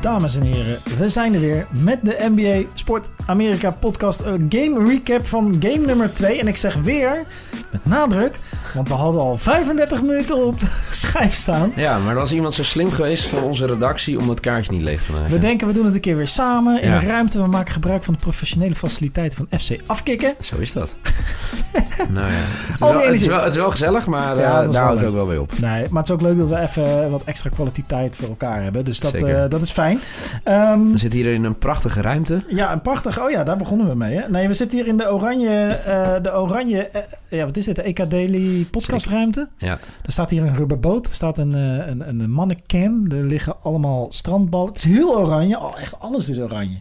dames en heren. We zijn er weer met de NBA Sport Amerika podcast. Een game recap van game nummer 2. En ik zeg weer, met nadruk, want we hadden al 35 minuten op de schijf staan. Ja, maar er was iemand zo slim geweest van onze redactie om dat kaartje niet leeg te maken. We denken, we doen het een keer weer samen in Ja. een ruimte. We maken gebruik van de professionele faciliteiten van FC Afkikken. Zo is dat. nou ja, het is, wel, het, is energie. wel, het is wel gezellig, maar Ja, eh, daar houdt het ook wel weer op. Nee, maar het is ook leuk dat we even wat extra kwaliteit voor elkaar hebben. Dus dat, eh, dat is fijn. Ehm, We zitten hier in een prachtige ruimte. Ja, een prachtig. Oh ja, daar begonnen we mee. Hè? Nee, we zitten hier in de oranje. eh, de oranje. ja, wat is dit? De EK Daily podcastruimte. Ja. Er staat hier een rubberboot. Er staat een, eh, een, een. Er liggen allemaal strandballen. Het is heel oranje. Oh, echt alles is oranje.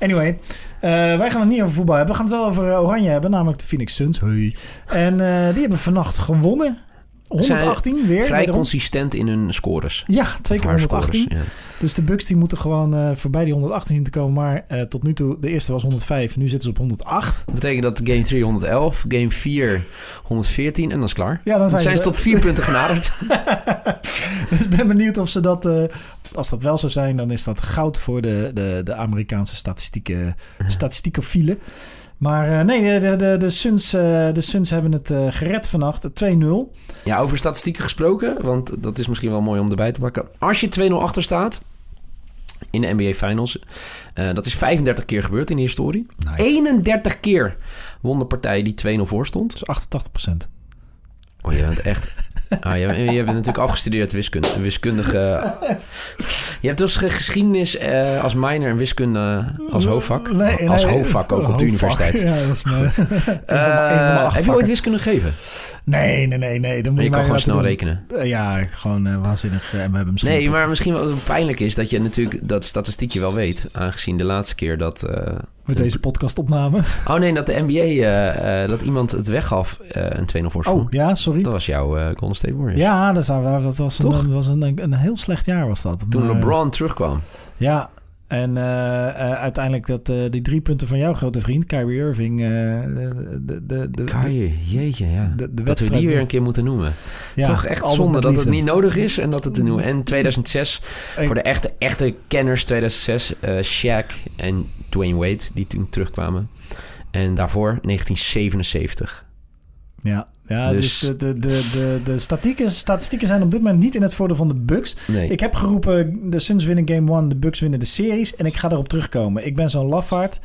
Anyway, eh, wij gaan het niet over voetbal hebben. We gaan het wel over eh, oranje hebben. Namelijk de Phoenix Suns. Hoi. En die hebben vannacht gewonnen. 118 weer. Vrij wederom. consistent in hun scores. Ja, haar 118. scores, ja. Dus de Bucks die moeten gewoon eh, voorbij die 118 zien te komen. Maar eh, tot nu toe, de eerste was 105. Nu zitten ze op 108. Dat betekent dat game 3 111, game 4 114 en dan is klaar. Ja, dan Dan zijn, zijn ze tot vier punten genaderd. dus ik ben benieuwd of ze dat... eh, als dat wel zou zijn, dan is dat goud voor de, de, de Amerikaanse statistieken, statistiekofielen. Maar eh, nee, de, de, de, Suns, eh, de Suns hebben het eh, gered vannacht. 2-0. Ja, over statistieken gesproken, want dat is misschien wel mooi om erbij te pakken. Als je 2-0 achter staat in de NBA Finals, dat is 35 keer gebeurd in de historie. Nice. 31 keer won de partij die 2-0 voor stond. Dat is 88 procent. Oh, je bent echt... Ah, je, je bent natuurlijk afgestudeerd wiskunde, wiskundige... Je hebt dus ge- geschiedenis eh, als minor en wiskunde als hoofdvak. Nee, als hoofdvak ook op de hoofdvak. universiteit. Ja, dat is mijn, een van mijn- een van mijn Eh, acht heb je ooit wiskunde gegeven? Nee, nee, nee. nee. Dan moet je kan gewoon snel doen. rekenen. Eh, ja, gewoon eh, waanzinnig. eh, en we hebben misschien Nee, maar misschien wat pijnlijk is dat je natuurlijk dat statistiekje wel weet. Aangezien de laatste keer dat... met deze podcast opname. Oh nee, dat de NBA, dat iemand het weggaf, een 2-0 voorsprong. Oh, ja, sorry. Dat was jouw eh Golden State Warriors. Ja, dat, zou, dat was, Toch? een, dat was een, een heel slecht jaar was dat. Toen Maar, LeBron terugkwam. Ja, en eh, eh, uiteindelijk dat, eh, die drie punten van jouw grote vriend, Kyrie Irving... de, de, de, Kaaien, jeetje, ja. de, de dat we die weer een keer moeten noemen. Ja, Toch echt zonde dat het niet nodig is en dat het te noemen. En 2006, Ik- voor de echte, echte kenners 2006, eh Shaq en Dwayne Wade die toen terugkwamen. En daarvoor 1977. Ja, ja dus, Dus- de, de, de, de, de statistieken, statistieken zijn op dit moment niet in het voordeel van de Bucks. Nee. Ik heb geroepen, de Suns winnen game 1, de Bucks winnen de series. En ik ga erop terugkomen. Ik ben zo'n lafaard.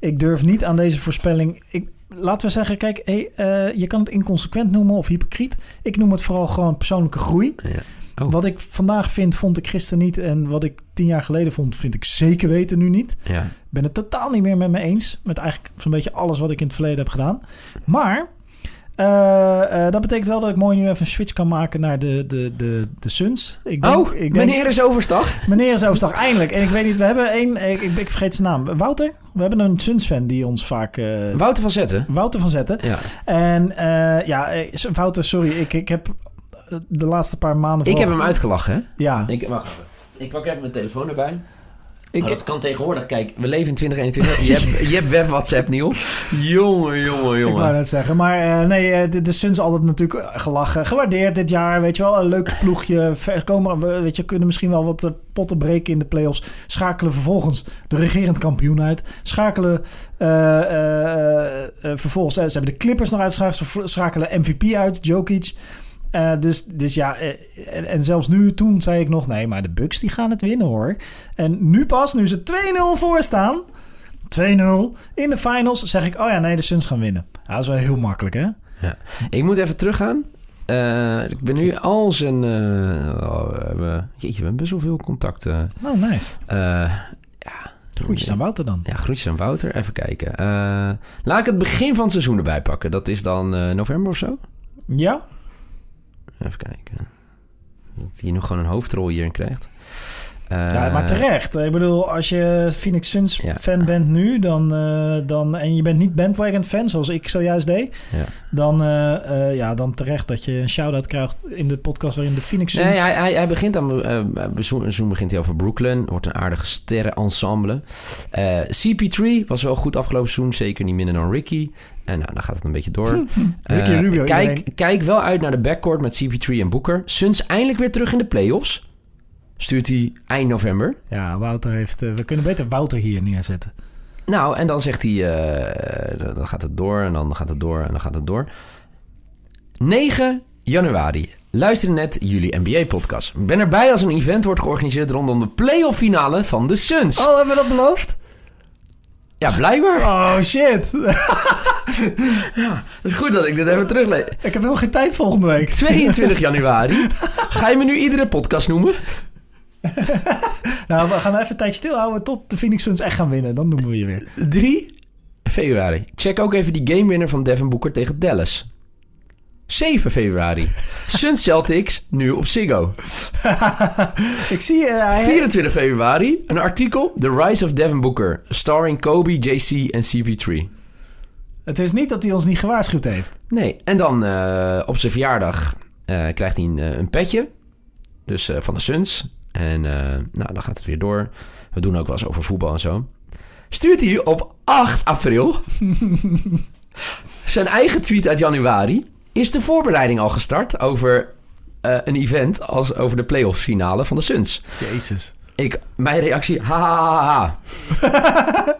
Ik durf niet aan deze voorspelling... Ik, laten we zeggen, kijk, hey, eh, je kan het inconsequent noemen of hypocriet. Ik noem het vooral gewoon persoonlijke groei. ja. Oh. Wat ik vandaag vind, vond ik gisteren niet. En wat ik tien jaar geleden vond, vind ik zeker weten nu niet. ja. Ik ben het totaal niet meer met me eens. Met eigenlijk zo'n beetje alles wat ik in het verleden heb gedaan. Maar eh, eh, dat betekent wel dat ik mooi nu even een switch kan maken naar de, de, de, de Suns. Ik denk, Oh, ik denk, meneer is overstag. Meneer is overstag, eindelijk. En ik weet niet, we hebben één... Ik, ik, ik vergeet zijn naam. Wouter? We hebben een Suns-fan die ons vaak... eh, Wouter van Zetten. Wouter van Zetten. Ja. En eh, ja, eh, Wouter, sorry. Ik, ik heb de laatste paar maanden... Ik heb hem uitgelachen, hè? Ja. Ik, wacht even. Ik pak even mijn telefoon erbij. Ik, Maar dat kan tegenwoordig. Kijk, we leven in 2021. Je hebt, je hebt web WhatsApp, Niel. Jongen, jongen, Ik wou jongen. net zeggen. Maar eh, nee, eh, de, de Suns altijd natuurlijk gelachen. Gewaardeerd dit jaar. Weet je wel, een leuk ploegje. Ver komen, we- weet je, kunnen misschien wel wat eh, potten breken in de playoffs. Schakelen vervolgens de regerend kampioen uit. Schakelen vervolgens... ze hebben de Clippers nog uitgeschakeld. Schakelen MVP uit, Jokic. Eh, dus, dus ja, eh, en, en zelfs nu, toen zei ik nog... Nee, maar de Bucks die gaan het winnen hoor. En nu pas, nu ze 2-0 voor staan... 2-0 in de finals zeg ik, oh ja, nee, de Suns gaan winnen. Ja, dat is wel heel makkelijk, hè? Ik moet even teruggaan. Eh, ik ben nu al zijn... oh, we hebben, jeetje, we hebben best wel veel contacten. Oh, nice. Ja, Groetjes aan Wouter dan. Ja, groetjes aan Wouter. Even kijken. Laat ik het begin van het seizoen erbij pakken. Dat is dan november of zo? Ja? Even kijken. Dat hij nog gewoon een hoofdrol hierin krijgt. Eh, ja, maar terecht. Ik bedoel, als je Phoenix Suns Ja. fan bent nu, dan, eh, dan, en je bent niet bandwagon fan, zoals ik zojuist deed, Ja. dan, eh, eh, ja, dan terecht dat je een shout-out krijgt in de podcast waarin de Phoenix Suns... Nee, hij, hij, hij begint aan... eh seizoen, seizoen begint hij over Brooklyn. Wordt een aardige sterrenensemble. Eh CP3 was wel goed afgelopen seizoen. Zeker niet minder dan Ricky. En nou, dan gaat het een beetje door. Ricky Eh, Rubio, kijk, iedereen. kijk wel uit naar de backcourt met CP3 en Booker. Suns eindelijk weer terug in de playoffs. Stuurt hij eind november. Ja, Wouter heeft... eh, we kunnen beter Wouter hier neerzetten. Nou, en dan zegt hij... eh, dan gaat het door en dan gaat het door en dan gaat het door. 9 januari. Luister net jullie NBA-podcast. Ik ben erbij als een event wordt georganiseerd rondom de playoff finale van de Suns. Oh, hebben we dat beloofd? Ja, blijkbaar. Oh, shit. Het is goed dat ik dit even teruglees. Ik heb helemaal geen tijd volgende week. 22 januari. Ga je me nu iedere podcast noemen? Nou, we gaan even een tijd stilhouden tot de Phoenix Suns echt gaan winnen. Dan noemen we je weer. 3 februari. Check ook even die gamewinner van Devin Booker tegen Dallas. 7 februari. Suns Celtics, nu op Ziggo. ik zie... eh, hij 24 februari. Een artikel. The Rise of Devin Booker. Starring Kobe, JC en CP3. Het is niet dat hij ons niet gewaarschuwd heeft. Nee, en dan eh, op zijn verjaardag eh, krijgt hij een, eh, een petje. Dus eh, van de Suns. En eh, nou, dan gaat het weer door. We doen ook wel eens over voetbal en zo. Stuurt hij op 8 april zijn eigen tweet uit januari. Is de voorbereiding al gestart over eh, een event als over de playoff finale van de Suns? Jezus. Ik, mijn reactie, ha ha ha ha.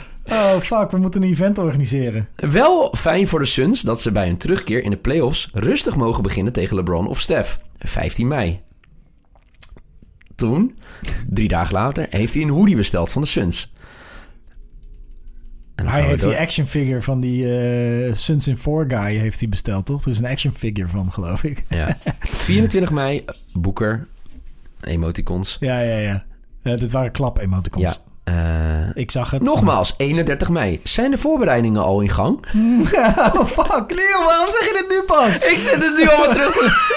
Oh, fuck. We moeten een event organiseren. Wel fijn voor de Suns dat ze bij hun terugkeer in de playoffs rustig mogen beginnen tegen LeBron of Steph. 15 mei. Toen, drie dagen later, heeft hij een hoodie besteld van de Suns. Hij heeft die action figure van die eh, Suns in 4 guy heeft hij besteld, toch? Er is een action figure van, geloof ik. Ja. 24 mei, Boeker, emoticons. Ja, ja, ja. Eh, dit waren klap-emoticons. Ja. Eh, Ik zag het. nogmaals, 31 mei. Zijn de voorbereidingen al in gang? oh, fuck. Leo, waarom zeg je dit nu pas? Ik zit het nu allemaal terug te...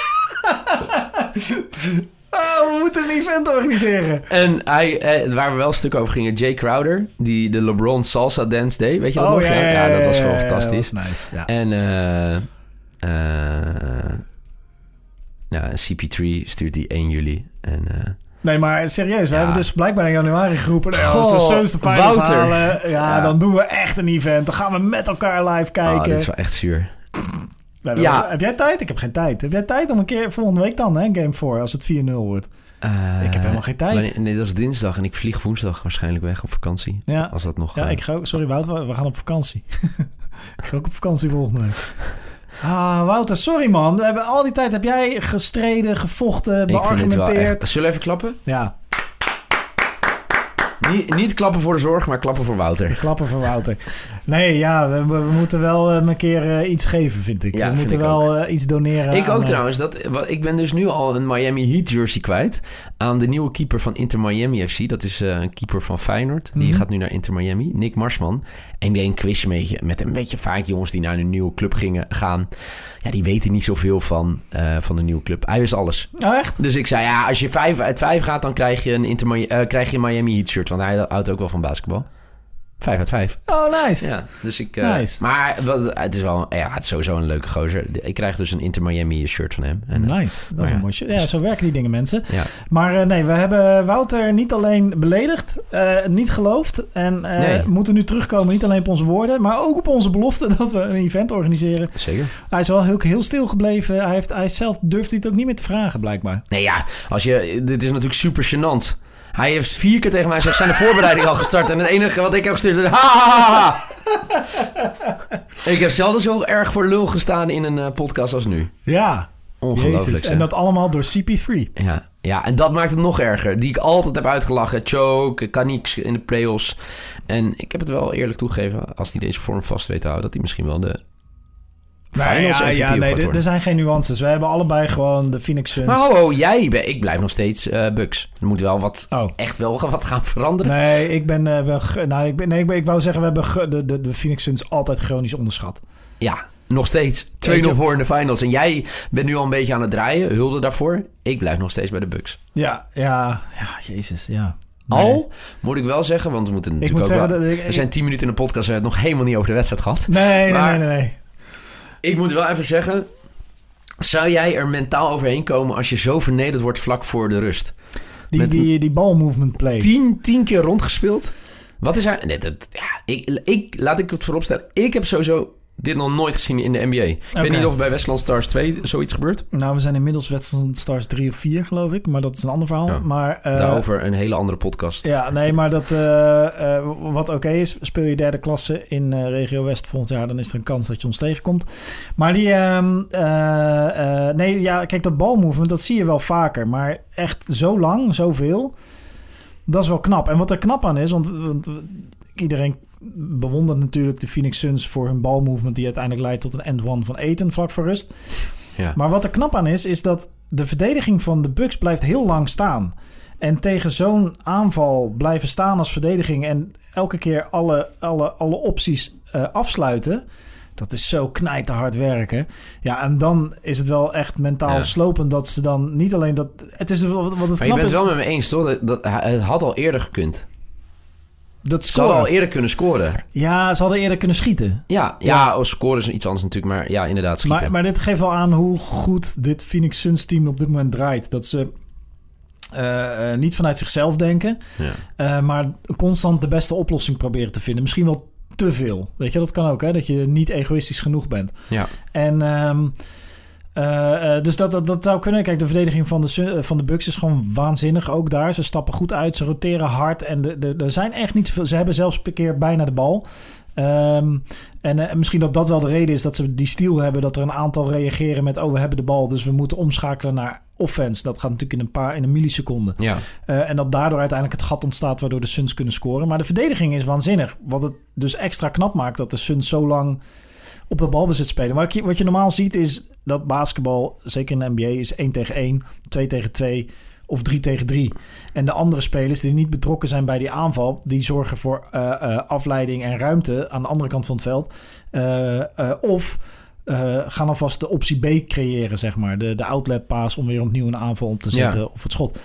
Oh, we moeten een event organiseren. En hij, eh, waar we wel een stuk over gingen, Jay Crowder, die de LeBron salsa dance deed. Weet je dat oh, nog? ja, ja, ja, dat was wel fantastisch. Was nice. Ja. En eh eh ja, CP3 stuurt die 1 juli. En, eh, Nee, maar serieus, we hebben dus blijkbaar in januari geroepen... als de Goh, Suns de finals Wouter. halen, ja, dan doen we echt een event. Dan gaan we met elkaar live oh, kijken. dit is wel echt zuur. Ja. Heb jij tijd? Ik heb geen tijd. Heb jij tijd om een keer volgende week dan, hè, Game 4, als het 4-0 wordt? Eh, Ik heb helemaal geen tijd. nee, dat is dinsdag en ik vlieg woensdag waarschijnlijk weg op vakantie. Ja, Als dat nog... ja eh, ik ga ook... Sorry, Wouter, we- we gaan op vakantie. ik ga ook op vakantie volgende week. Ah, Wouter, sorry man. We hebben al die tijd heb jij gestreden, gevochten, beargumenteerd. Zullen we even klappen? Ja, Niet, niet klappen voor de zorg, maar klappen voor Wouter. klappen voor Wouter. Nee, ja, we, we- moeten wel eh, een keer eh, iets geven, vind ik. Ja, we moeten wel eh, iets doneren. Ik aan, ook trouwens. Dat, wat- ik ben dus nu al een Miami Heat jersey kwijt. Aan de nieuwe keeper van Inter Miami FC. Dat is eh, een keeper van Feyenoord. Die Mhm. gaat nu naar Inter Miami. Nick Marsman. En deed een quizje met, met een beetje vaak jongens die naar een nieuwe club gingen, gaan. Ja, die weten niet zoveel van, eh, van de nieuwe club. Hij wist alles. Oh, echt? Dus ik zei, ja, als je 5 uit 5 gaat, dan krijg je een, Inter, eh, krijg je een Miami Heat shirt. Want hij houdt ook wel van basketbal. 5 uit 5. Oh, nice. Ja, dus ik... eh, Nice. Maar wat- het is wel... Ja, het is sowieso een leuke gozer. Ik krijg dus een Inter Miami shirt van hem. En, eh, Nice. Dat is ja. een mooi shit. Ja, zo werken die dingen, mensen. ja. Maar eh, nee, we hebben Wouter niet alleen beledigd, eh, niet geloofd. En eh, Nee. moeten nu terugkomen, niet alleen op onze woorden, maar ook op onze belofte dat we een event organiseren. Zeker. Hij is wel heel, heel stil gebleven. Hij, heeft, hij zelf durft hij het ook niet meer te vragen, blijkbaar. Nee, ja, als je, dit is natuurlijk super gênant. Hij heeft vier keer tegen mij gezegd, zijn de voorbereidingen al gestart? En het enige wat ik heb gestuurd is, ha, ha, ha, ha. Ik heb zelden zo erg voor lul gestaan in een eh, podcast als nu. Ja, Ongelooflijk. En dat allemaal door CP3. Ja, ja, en dat maakt het nog erger. Die ik altijd heb uitgelachen. Choke, kan niks in de playoffs. En ik heb het wel eerlijk toegegeven, als hij deze vorm vast weet te houden, dat hij misschien wel de finals ja, ja, nee, er- er zijn geen nuances. We hebben allebei gewoon de Phoenix Suns. Maar ho, ho, jij, ben- ik blijf nog steeds eh Bucks. Er moet wel wat, Oh. echt wel wat gaan veranderen. Nee, ik ben, wel ge- nou, ik, ben, nee ik, ben- ik wou zeggen, we hebben de, de, de Phoenix Suns altijd chronisch onderschat. Ja, nog steeds. 2-0 Weet je- voor in de finals. En jij bent nu al een beetje aan het draaien. Hulde daarvoor. Ik blijf nog steeds bij de Bucks. Ja, ja, ja, jezus, ja. Nee. Al moet ik wel zeggen, want we moeten Ik natuurlijk moet ook zeggen, wel... dat ik, We zijn 10 minuten in de podcast en we hebben het nog helemaal niet over de wedstrijd gehad. Nee, nee, Maar- nee, nee, nee. Ik moet wel even zeggen... Zou jij er mentaal overheen komen als je zo vernederd wordt vlak voor de rust? Die, Met- die, die ball movement play. Tien, tien keer rondgespeeld. Wat is hij... Nee, dat, ja, ik, ik, laat ik het vooropstellen. Ik heb sowieso dit nog nooit gezien in de NBA. Ik weet niet of bij Westland Stars 2 zoiets gebeurt. Nou, we zijn inmiddels Westland Stars 3 of 4, geloof ik. Maar dat is een ander verhaal. Ja. Maar, eh, Daarover een hele andere podcast. Ja, nee, maar dat, eh, eh, wat oké is, speel je derde klasse in regio West volgend jaar, dan is er een kans dat je ons tegenkomt. Maar die, ehm, eh, eh, nee, ja, kijk, dat balmovement, dat zie je wel vaker. Maar echt zo lang, zoveel, dat is wel knap. En wat er knap aan is, want, want iedereen bewondert natuurlijk de Phoenix Suns voor hun balmovement, die uiteindelijk leidt tot een end-one van Eten vlak voor rust. Ja. Maar wat er knap aan is, is dat de verdediging van de Bucks blijft heel lang staan. En tegen zo'n aanval blijven staan als verdediging en elke keer alle, alle, alle opties eh, afsluiten. Dat is zo knijten hard werken. Ja, en dan is het wel echt mentaal Ja. slopend dat ze dan niet alleen dat. Het is wat, het Maar je bent is. het wel met me eens, toch? Dat, dat, het had al eerder gekund. Dat Ze hadden al eerder kunnen scoren. Ja, ze hadden eerder kunnen schieten. Ja, ja, oh, scoren is iets anders natuurlijk. Maar ja, inderdaad, schieten. Maar, maar dit geeft wel aan hoe goed dit Phoenix Suns team op dit moment draait. Dat ze eh, eh, niet vanuit zichzelf denken, ja. eh, maar constant de beste oplossing proberen te vinden. Misschien wel te veel. Weet je, dat kan ook, hè? Dat je niet egoïstisch genoeg bent. Ja. En ehm, eh, eh, dus dat, dat, dat zou kunnen. Kijk, de verdediging van de, eh, van de Bucks is gewoon waanzinnig ook daar. Ze stappen goed uit, ze roteren hard. En de- de- er zijn echt niet zoveel. Ze hebben zelfs een keer bijna de bal. Ehm, en misschien dat dat wel de reden is dat ze die stiel hebben. Dat er een aantal reageren met... oh, we hebben de bal, dus we moeten omschakelen naar offense. Dat gaat natuurlijk in een paar in een milliseconde. ja. En dat daardoor uiteindelijk het gat ontstaat waardoor de Suns kunnen scoren. Maar de verdediging is waanzinnig. Wat het dus extra knap maakt dat de Suns zo lang op de balbezit spelen. Wat je, wat je normaal ziet is dat basketbal, zeker in de NBA, is 1 tegen 1, 2 tegen 2 of 3 tegen 3. En de andere spelers die niet betrokken zijn bij die aanval, die zorgen voor eh, eh, afleiding en ruimte aan de andere kant van het veld. Eh, of gaan alvast de optie B creëren, zeg maar. De, de outlet pass om weer opnieuw een aanval op te Ja. zetten of het schot.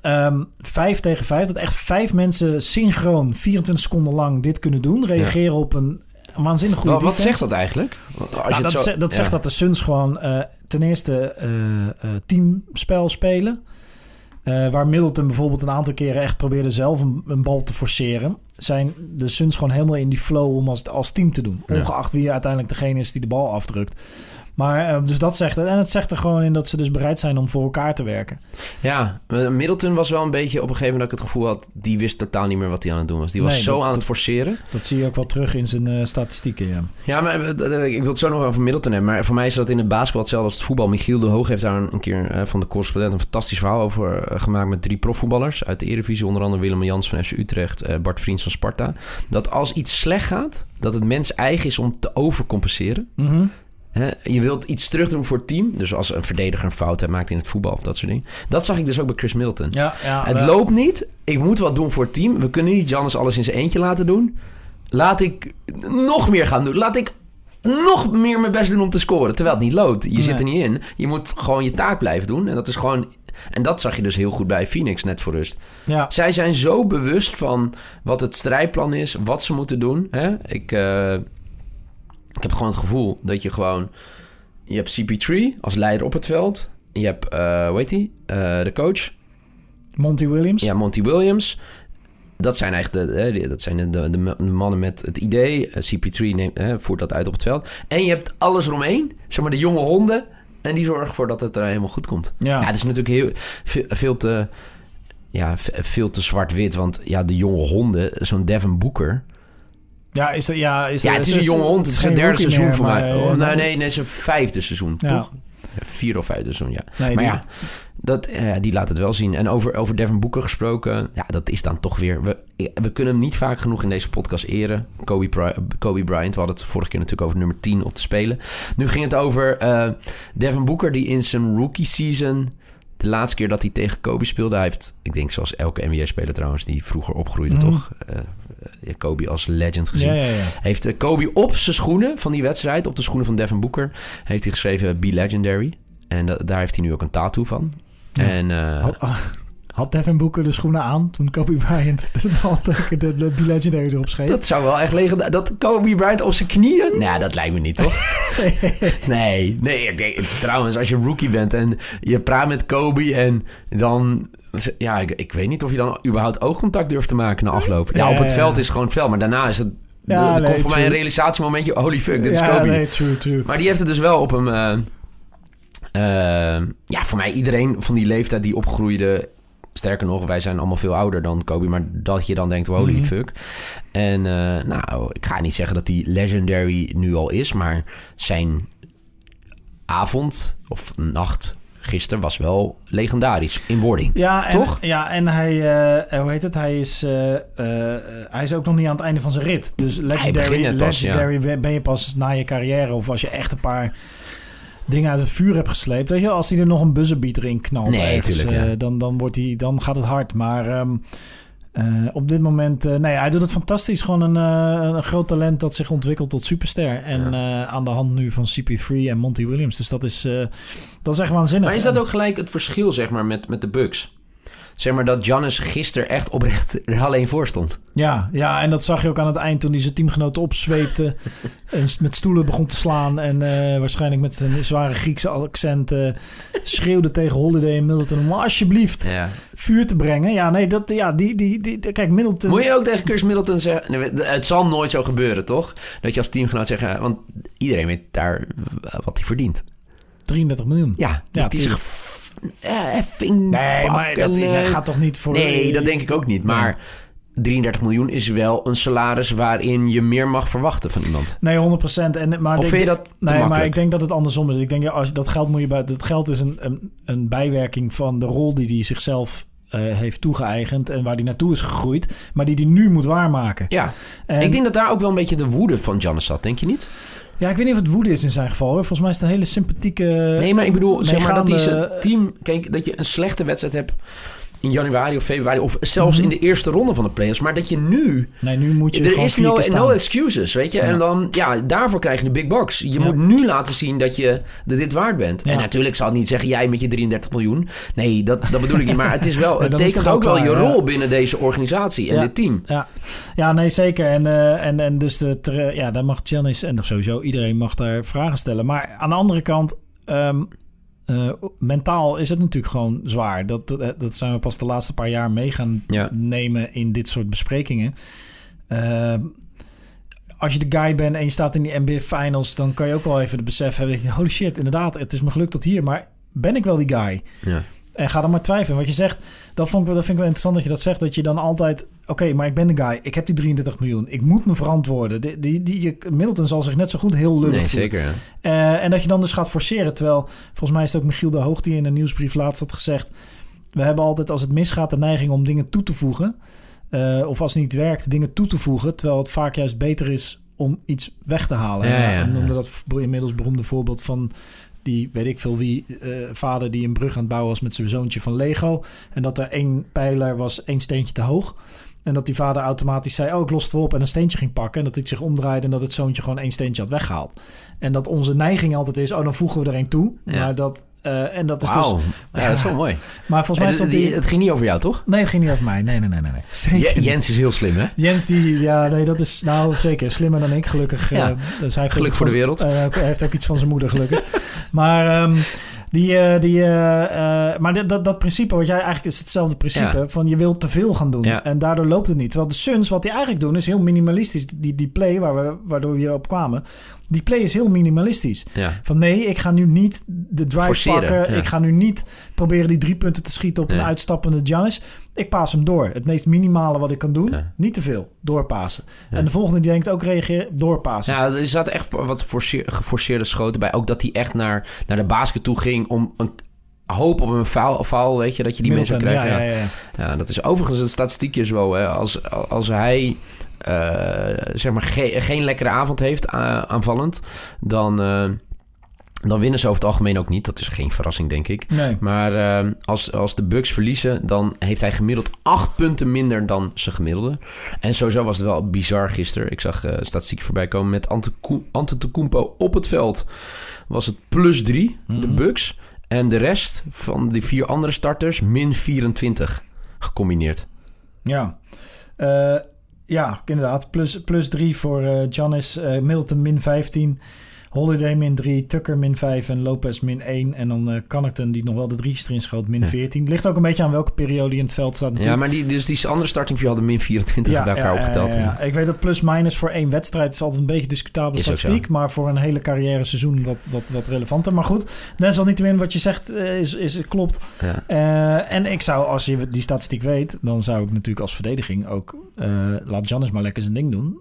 Ehm, vijf tegen vijf, dat echt vijf mensen synchroon 24 seconden lang dit kunnen doen. Reageren op een waanzinnig goede Wat, wat zegt dat eigenlijk? Als Nou, je dat zo- dat ja. zegt dat de Suns gewoon eh, ten eerste eh, teamspel spelen. Waar Middleton bijvoorbeeld een aantal keren echt probeerde zelf een, een bal te forceren. Zijn de Suns gewoon helemaal in die flow om als, als team te doen. Ja. Ongeacht wie uiteindelijk degene is die de bal afdrukt. Maar eh, dus dat zegt het. En het zegt er gewoon in dat ze dus bereid zijn om voor elkaar te werken. Ja, eh, Middleton was wel een beetje op een gegeven moment dat ik het gevoel had... die wist totaal niet meer wat hij aan het doen was. Die was Nee, zo dat- aan het forceren. Dat zie je ook wel terug in zijn eh, statistieken. Ja. Ja, maar ik wil het zo nog over Middleton hebben. Maar voor mij is dat in het basketbal hetzelfde als het voetbal. Michiel de Hoog heeft daar een, keer van de correspondent... een fantastisch verhaal over gemaakt met drie profvoetballers... uit de Eredivisie. Onder andere Willem Jans van FC Utrecht, Bart Vriends van Sparta. Dat als iets slecht gaat, dat het mens eigen is om te overcompenseren. Mhm. Hè, je wilt iets terugdoen voor het team. Dus als een verdediger een fout maakt in het voetbal of dat soort dingen. Dat zag ik dus ook bij Chris Middleton. Ja, ja, het loopt niet. Ik moet wat doen voor het team. We kunnen niet Jannes alles in zijn eentje laten doen. Laat ik nog meer gaan doen. Laat ik nog meer mijn best doen om te scoren. Terwijl het niet loopt. Je Nee. zit er niet in. Je moet gewoon je taak blijven doen. En dat is gewoon... En dat zag je dus heel goed bij Phoenix net voor rust. Ja. Zij zijn zo bewust van wat het strijdplan is, wat ze moeten doen. Hè? Ik, eh, ik heb gewoon het gevoel dat je gewoon... Je hebt CP3 als leider op het veld. Je hebt, eh hoe heet die? Eh, de coach. Monty Williams. Ja, Monty Williams. Dat zijn eigenlijk de, dat zijn de, de, de mannen met het idee. Eh, CP3 neemt, hè, voert dat uit op het veld. En je hebt alles eromheen. Zeg maar de jonge honden. En die zorgen ervoor dat het er helemaal goed komt. Ja. Ja, het is natuurlijk heel, veel, veel te... Ja, ve- veel te zwart-wit. Want ja, de jonge honden, zo'n Devin Booker... Ja, is dat, ja, is Ja, het is een jonge hond. Het is zijn derde seizoen meer, voor maar, mij. eh, Oh, nee, nee, nee, het is een vijfde seizoen, Ja. toch? Vier of vijfde seizoen, ja. Nee, maar die- ja, dat, eh, die laat het wel zien. En over, over Devin Booker gesproken, ja, dat is dan toch weer... We, we kunnen hem niet vaak genoeg in deze podcast eren. Kobe, Kobe Bryant, we hadden het vorige keer natuurlijk over nummer 10 op te spelen. Nu ging het over eh, Devin Booker, die in zijn rookie season... De laatste keer dat hij tegen Kobe speelde, hij heeft, ik denk zoals elke NBA-speler trouwens, die vroeger opgroeide, Mhm. toch? Eh, eh, Kobe als legend gezien. Ja, ja, ja. Heeft eh, Kobe op zijn schoenen van die wedstrijd, op de schoenen van Devin Booker, heeft hij geschreven Be Legendary. En da- daar heeft hij nu ook een tattoo van. Ja. En eh, Had, ah, had Devin Booker de schoenen aan toen Kobe Bryant de, de, de, de Be Legendary erop schreef? dat zou wel echt liggen. Dat Kobe Bryant op zijn knieën? Nou, dat lijkt me niet, toch? nee, nee. ik denk- trouwens, als je rookie bent en je praat met Kobe en dan... Ja, ik, ik weet niet of je dan überhaupt oogcontact durft te maken na afloop. Ja, op het veld is het gewoon het veld, maar daarna is het Ja, er nee, komt voor mij een realisatiemomentje. Holy fuck, dit is Kobe. nee, true, true. Maar die heeft het dus wel op hem... eh, eh, ja, voor mij iedereen van die leeftijd die opgroeide... Sterker nog, wij zijn allemaal veel ouder dan Kobe. Maar dat je dan denkt, holy Mhm. fuck. En eh, nou, ik ga niet zeggen dat hij legendary nu al is. Maar zijn avond of nacht gisteren was wel legendarisch in wording. Ja, en, Toch? Ja, en hij, eh, hoe heet het? Hij is, eh, eh, hij is ook nog niet aan het einde van zijn rit. Dus legendary, pas, legendary ben je pas na je carrière of als je echt een paar dingen uit het vuur hebt gesleept. Weet je, als hij er nog een buzzerbeater in knalt, Nee, ergens, tuurlijk, ja. eh, dan, dan, wordt hij, dan gaat het hard. Maar ehm, eh, op dit moment, eh, nee, hij doet het fantastisch. Gewoon een, een groot talent dat zich ontwikkelt tot superster. En aan de hand nu van CP3 en Monty Williams. Dus dat is, dat is echt waanzinnig. Maar is dat ook gelijk het verschil, zeg maar, met, met de Bucks? Zeg maar dat Giannis gisteren echt oprecht er alleen voor stond. Ja, ja, en dat zag je ook aan het eind toen hij zijn teamgenoten opzweepte. en met stoelen begon te slaan. En eh, waarschijnlijk met zijn zware Griekse accent eh, schreeuwde tegen Holiday en Middleton om alsjeblieft Ja. vuur te brengen. Ja, nee, dat, ja, die, die, die, kijk, Middleton... Moet je ook tegen Chris Middleton zeggen... nee, Het zal nooit zo gebeuren, toch? Dat je als teamgenoot zegt... ja, Want iedereen weet daar wat hij verdient. 33 miljoen. Ja, Ja, die zich... Ja, effing Nee, maar dat hij gaat toch niet voor... Nee, dat denk ik ook niet. Maar 33 miljoen is wel een salaris... waarin je meer mag verwachten van iemand. Nee, 100 En, maar Of vind je dat Nee, maar ik denk dat het andersom is. Ik denk, ja, als, dat geld moet je bij... Dat geld is een, een, een bijwerking van de rol die hij zichzelf eh, heeft toegeëigend... en waar hij naartoe is gegroeid... maar die hij nu moet waarmaken. Ja, En- ik denk dat daar ook wel een beetje de woede van Giannis zat. Denk je niet? Ja, ik weet niet of het woede is in zijn geval. hoor. Volgens mij is het een hele sympathieke... Nee, maar ik bedoel, zeg maar dat hij zijn team... Kijk, dat je een slechte wedstrijd hebt in januari of februari... of zelfs Mhm. in de eerste ronde van de playoffs. Maar dat je nu... Nee, nu moet je er is no, no excuses, weet je. Ja. En dan, ja, daarvoor krijg je de big box. Je Ja. moet nu laten zien dat je dat dit waard bent. Ja. En natuurlijk zal het niet zeggen, jij met je 33 miljoen. Nee, dat, dat bedoel ik niet. Maar het is wel, het tekent het ook wel je rol binnen deze organisatie en dit team. Ja. ja, nee, zeker. En, eh, en, en dus de, ja, daar mag Giannis en sowieso iedereen mag daar vragen stellen. Maar aan de andere kant, ehm, eh, mentaal is het natuurlijk gewoon zwaar. Dat, dat, dat zijn we pas de laatste paar jaar mee gaan Ja. nemen in dit soort besprekingen. Ehm, als je de guy bent en je staat in die NBA Finals, dan kan je ook wel even het besef hebben. Holy shit, inderdaad, het is me gelukt tot hier. Maar ben ik wel die guy? Ja. En ga dan maar twijfelen. Wat je zegt, dat, vond ik, dat vind ik wel interessant dat je dat zegt. Dat je dan altijd... Oké, maar ik ben de guy. Ik heb die 33 miljoen. Ik moet me verantwoorden. Die, die, die, je- Middleton zal zich net zo goed heel lullig Nee, voelen. zeker. Eh, en dat je dan dus gaat forceren. Terwijl, volgens mij is het ook Michiel de Hoog... die in een nieuwsbrief laatst had gezegd... we hebben altijd als het misgaat de neiging om dingen toe te voegen. Eh, of als het niet werkt, dingen toe te voegen. Terwijl het vaak juist beter is om iets weg te halen. Ja, En, ja, eh, noemde dat inmiddels beroemde voorbeeld van die, weet ik veel wie, eh, vader die een brug aan het bouwen was met zijn zoontje van Lego. En dat er één pijler was, één steentje te hoog. En dat die vader automatisch zei, oh, ik los het wel op en een steentje ging pakken. En dat hij zich omdraaide en dat het zoontje gewoon één steentje had weggehaald. En dat onze neiging altijd is, oh, dan voegen we er één toe. Ja. Maar dat, eh, en dat is Wauw. dus... Ja, dat is wel mooi. Maar volgens mij En is dat het, die... het ging niet over jou, toch? Nee, het ging niet over mij. Nee, nee, nee, nee. nee. Zeker. Jens is heel slim, hè? Jens, die, ja, nee, dat is nou zeker slimmer dan ik, gelukkig. Ja. eh, dus hij heeft Geluk ook voor de wereld. eh, hij heeft ook iets van zijn moeder, gelukkig. maar ehm, die, eh, die, eh, eh, maar dat, dat principe, wat jij eigenlijk is hetzelfde principe, Ja. van je wilt te veel gaan doen. Ja. En daardoor loopt het niet. Terwijl de Suns, wat die eigenlijk doen, is heel minimalistisch. Die, die play waar we, waardoor we hier op kwamen, die play is heel minimalistisch. Ja. Van nee, ik ga nu niet de drive Forceren, pakken. ja. Ik ga nu niet proberen die drie punten te schieten op een uitstappende Giannis. Ik paas hem door. Het meest minimale wat ik kan doen. Niet te veel. Doorpassen. En de volgende die denkt ook reageren. Doorpassen. Ja, er zaten echt wat forceer- geforceerde schoten bij. Ook dat hij echt naar, naar de basket toe ging om een hoop op een foul, foul weet je, dat je die mensen krijgt. ja, Ja, ja, ja. Ja, dat is overigens een statistiekje zo. Hè. Als, als hij zeg maar ge- geen lekkere avond heeft a- aanvallend, dan, eh, dan winnen ze over het algemeen ook niet. Dat is geen verrassing, denk ik. Nee. Maar eh, als, als de Bucks verliezen, dan heeft hij gemiddeld acht punten minder dan zijn gemiddelde. En sowieso was het wel bizar gisteren. Ik zag eh statistiek voorbij komen met Antetokoun- Antetokounmpo op het veld. Was het plus drie, de Mhm. Bucks. En de rest van die vier andere starters min 24 gecombineerd. Ja. Eh, ja, inderdaad. Plus, plus drie voor eh Giannis. eh Middleton min 15. Holiday min 3, Tucker min 5 en Lopez min 1. En dan uh, die nog wel de drie's erin schoot, min Ja. 14. Ligt ook een beetje aan welke periode in het veld staat Ja, natuurlijk. maar die, dus die andere starting vier hadden min 24 bij elkaar opgeteld. ja, ja. Ik weet dat plus-minus voor één wedstrijd is altijd een beetje discutabele Is statistiek. Maar voor een hele carrière seizoen wat, wat, wat relevanter. Maar goed, desalniettemin wat je zegt eh, is, is, klopt. Ja. Eh, en ik zou, als je die statistiek weet, dan zou ik natuurlijk als verdediging ook... eh, laat Giannis maar lekker zijn ding doen.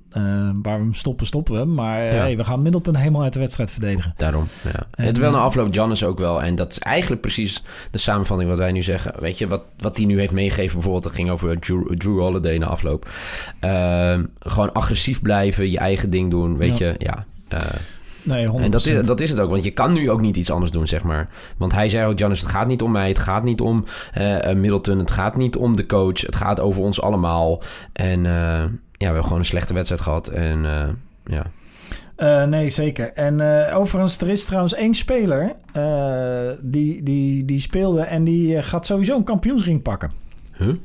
Waar we hem stoppen, stoppen we. Maar Ja. hey, we gaan Middleton helemaal uit de wedstrijd verdedigen. Daarom, ja. En, het wel na afloop Giannis ook wel. En dat is eigenlijk precies de samenvatting wat wij nu zeggen. Weet je, wat, wat hij nu heeft meegegeven bijvoorbeeld... dat ging over Drew, Drew Holiday na afloop. Ehm, gewoon agressief blijven, je eigen ding doen, weet Ja. je. Ja, eh, Nee, 100%. en dat is, dat is het ook, want je kan nu ook niet iets anders doen, zeg maar. Want hij zei ook, Giannis, het gaat niet om mij, het gaat niet om eh, Middleton... het gaat niet om de coach, het gaat over ons allemaal. En ja, we hebben gewoon een slechte wedstrijd gehad. En ja, Eh, nee, zeker. En eh, overigens, er is trouwens één speler eh, die, die, die speelde en die gaat sowieso een kampioensring pakken. huh?